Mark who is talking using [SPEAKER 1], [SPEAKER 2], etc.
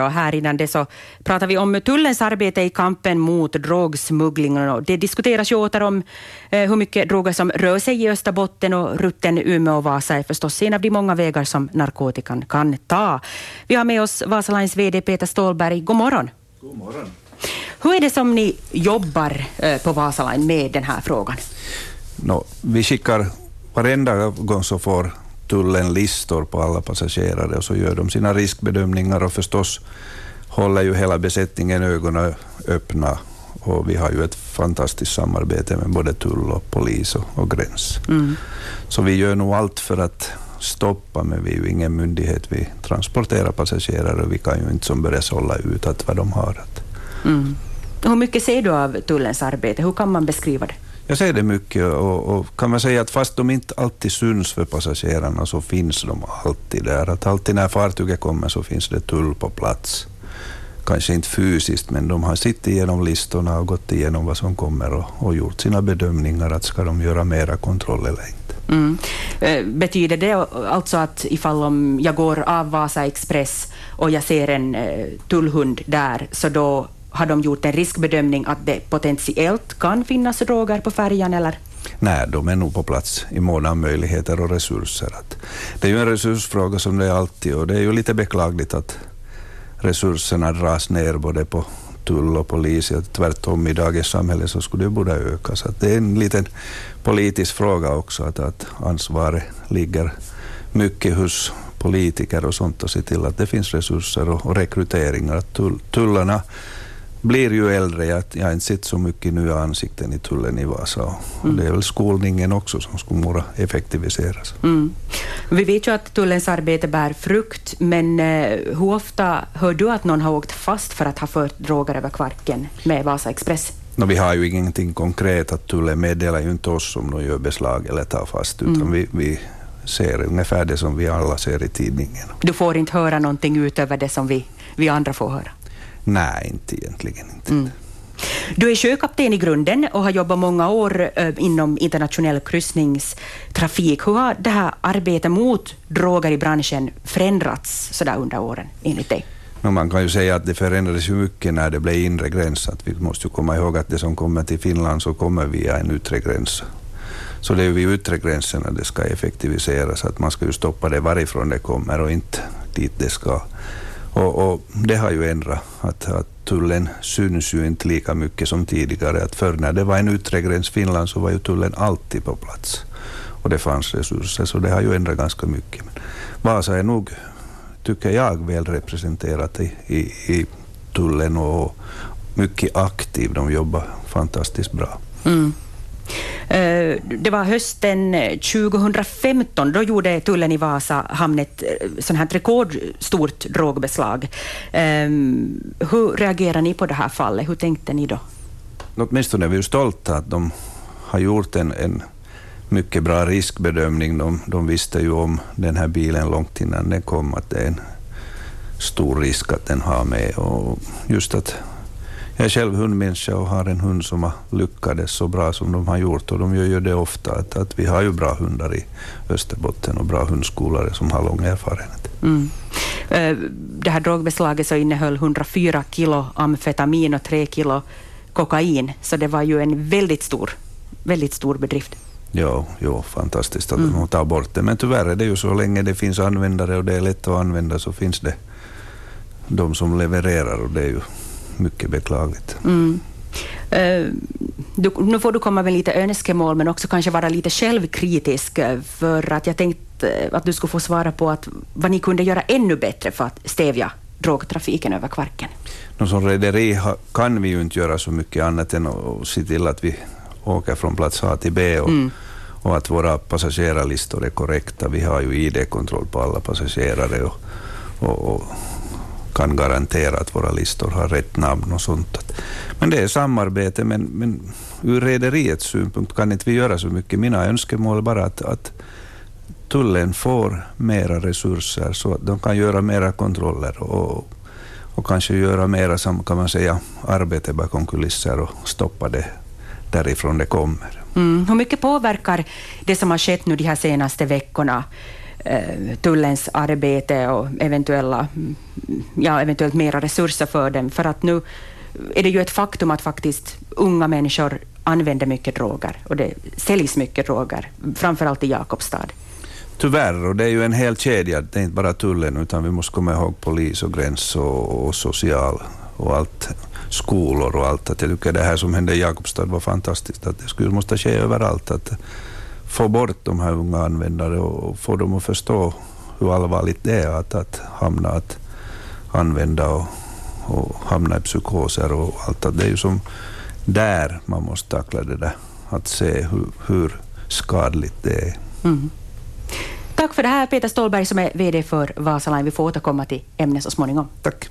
[SPEAKER 1] Och här innan det så pratar vi om tullens arbete i kampen mot drogsmuggling. Och det diskuteras ju åter om eh, hur mycket droger som rör sig i Österbotten och rutten Umeå och Vasa är förstås en av de många vägar som narkotikan kan ta. Vi har med oss Vasalines VD Peter Stålberg. God morgon.
[SPEAKER 2] God morgon.
[SPEAKER 1] Hur är det som ni jobbar eh, på Vasaline med den här frågan?
[SPEAKER 2] No, vi skickar varenda gång så får tullen listor på alla passagerare och så gör de sina riskbedömningar och förstås håller ju hela besättningen ögonen öppna och vi har ju ett fantastiskt samarbete med både tull och polis och, och gräns. Mm. Så vi gör nog allt för att stoppa, men vi är ju ingen myndighet. Vi transporterar passagerare och vi kan ju inte som börja sålla ut att vad de har.
[SPEAKER 1] Mm. Hur mycket ser du av tullens arbete? Hur kan man beskriva det?
[SPEAKER 2] Jag ser det mycket och, och, kan man säga att fast de inte alltid syns för passagerarna så finns de alltid där. Att alltid när fartyget kommer så finns det tull på plats. Kanske inte fysiskt, men de har sittit igenom listorna och gått igenom vad som kommer och, och gjort sina bedömningar att ska de göra mera kontroll eller inte. Mm.
[SPEAKER 1] Eh, betyder det alltså att ifall om jag går av Vasa Express och jag ser en eh, tullhund där, så då har de gjort en riskbedömning att det potentiellt kan finnas droger på färjan, eller?
[SPEAKER 2] Nej, de är nog på plats i mån av möjligheter och resurser. det är ju en resursfråga som det är alltid och det är ju lite beklagligt att resurserna dras ner både på tull och polis. Tvärtom i dagens samhälle så skulle det borde öka. Så det är en liten politisk fråga också att, att ansvaret ligger mycket hos politiker och sånt och se till att det finns resurser och, och rekryteringar. Att tull, tullarna blir ju äldre. Jag, jag har inte sett så mycket nya ansikten i tullen i Vasa. Mm. Det är väl skolningen också som skulle effektiviseras. Mm.
[SPEAKER 1] Vi vet ju att tullens arbete bär frukt, men eh, hur ofta hör du att någon har åkt fast för att ha fört droger över Kvarken med Vasa Express?
[SPEAKER 2] No, vi har ju ingenting konkret, att tullen meddelar ju inte oss om de gör beslag eller tar fast, utan mm. vi, vi ser ungefär det som vi alla ser i tidningen.
[SPEAKER 1] Du får inte höra någonting utöver det som vi, vi andra får höra?
[SPEAKER 2] Nej, inte egentligen inte. Mm.
[SPEAKER 1] Du är sjökapten i grunden och har jobbat många år äh, inom internationell kryssningstrafik. Hur har det här arbetet mot droger i branschen förändrats så där under åren, enligt dig?
[SPEAKER 2] No, man kan ju säga att det förändrades mycket när det blev inre gräns. Att vi måste ju komma ihåg att det som kommer till Finland så kommer via en yttre gräns. Så det är vid yttre gränserna det ska effektiviseras, att man ska ju stoppa det varifrån det kommer och inte dit det ska. Och, och, det har ju ändrat, att, att tullen syns ju inte lika mycket som tidigare. Att förr när det var en yttre gräns Finland så var ju tullen alltid på plats. Och det fanns resurser, så det har ju ändrat ganska mycket. Men Vasa är nog, tycker jag, väl representerat i, i, i tullen och mycket aktiv. De jobbar fantastiskt bra. Mm.
[SPEAKER 1] Eh, det var hösten eh, 2015, då gjorde tullen i Vasa hamn ett eh, sånt här rekordstort drogbeslag. Hur reagerar ni på det här fallet? Hur tänkte ni då?
[SPEAKER 2] Åtminstone är vi ju stolta att de har gjort en, en mycket bra riskbedömning. De, de visste ju om den här bilen långt innan den kom, att det är en stor risk att den har med. Och just att jag är själv hundmänniska och har en hund som har lyckats så bra som de har gjort och de gör ju det ofta. Att, att vi har ju bra hundar i Österbotten och bra hundskolare som har lång erfarenhet. Mm.
[SPEAKER 1] Eh, det här drogbeslaget så innehöll 104 kilo amfetamin och 3 kilo kokain, så det var ju en väldigt stor, väldigt stor bedrift.
[SPEAKER 2] Ja, jo, fantastiskt att mm. de tar bort det. Men tyvärr är det ju så länge det finns användare och det är lätt att använda så finns det de som levererar och det är ju mycket beklagligt. Mm.
[SPEAKER 1] Uh, du, nu får du komma med lite önskemål, men också kanske vara lite självkritisk, eh, för att jag tänkte att du skulle få svara på att vad ni kunde göra ännu bättre för att stävja drogtrafiken över Kvarken.
[SPEAKER 2] No, som rederi kan vi ju inte göra så mycket annat än att se till att vi åker från plats A till B och, mm. och att våra passagerarlistor är korrekta. Vi har ju ID-kontroll på alla passagerare och, och, och kan garantera att våra listor har rätt namn och sånt. Men det är samarbete, men, men ur rederiets synpunkt kan inte vi göra så mycket. Mina önskemål är bara att, att tullen får mera resurser så att de kan göra mera kontroller och, och kanske göra mera som kan man säga, arbete bakom kulisser och stoppa det därifrån det kommer.
[SPEAKER 1] Mm. Hur mycket påverkar det som har skett nu de här senaste veckorna Eh, tullens arbete och eventuella, ja, eventuellt mera resurser för dem. För att nu är det ju ett faktum att faktiskt unga människor använder mycket droger och det säljs mycket droger, framförallt i Jakobstad.
[SPEAKER 2] Tyvärr, och det är ju en hel kedja. Det är inte bara tullen, utan vi måste komma ihåg polis och gräns och, och social och allt, skolor och allt. Att jag tycker det här som hände i Jakobstad var fantastiskt. Att det skulle måste ske överallt. Att få bort de här unga användare och få dem att förstå hur allvarligt det är att, att hamna att använda och, och hamna i psykoser och allt. Att det är ju som där man måste tackla det där. Att se hur, hur skadligt det är. Mm.
[SPEAKER 1] Tack för det här Peter Ståhlberg som är VD för Vasaline. Vi får återkomma till ämnet så småningom.
[SPEAKER 2] Tack.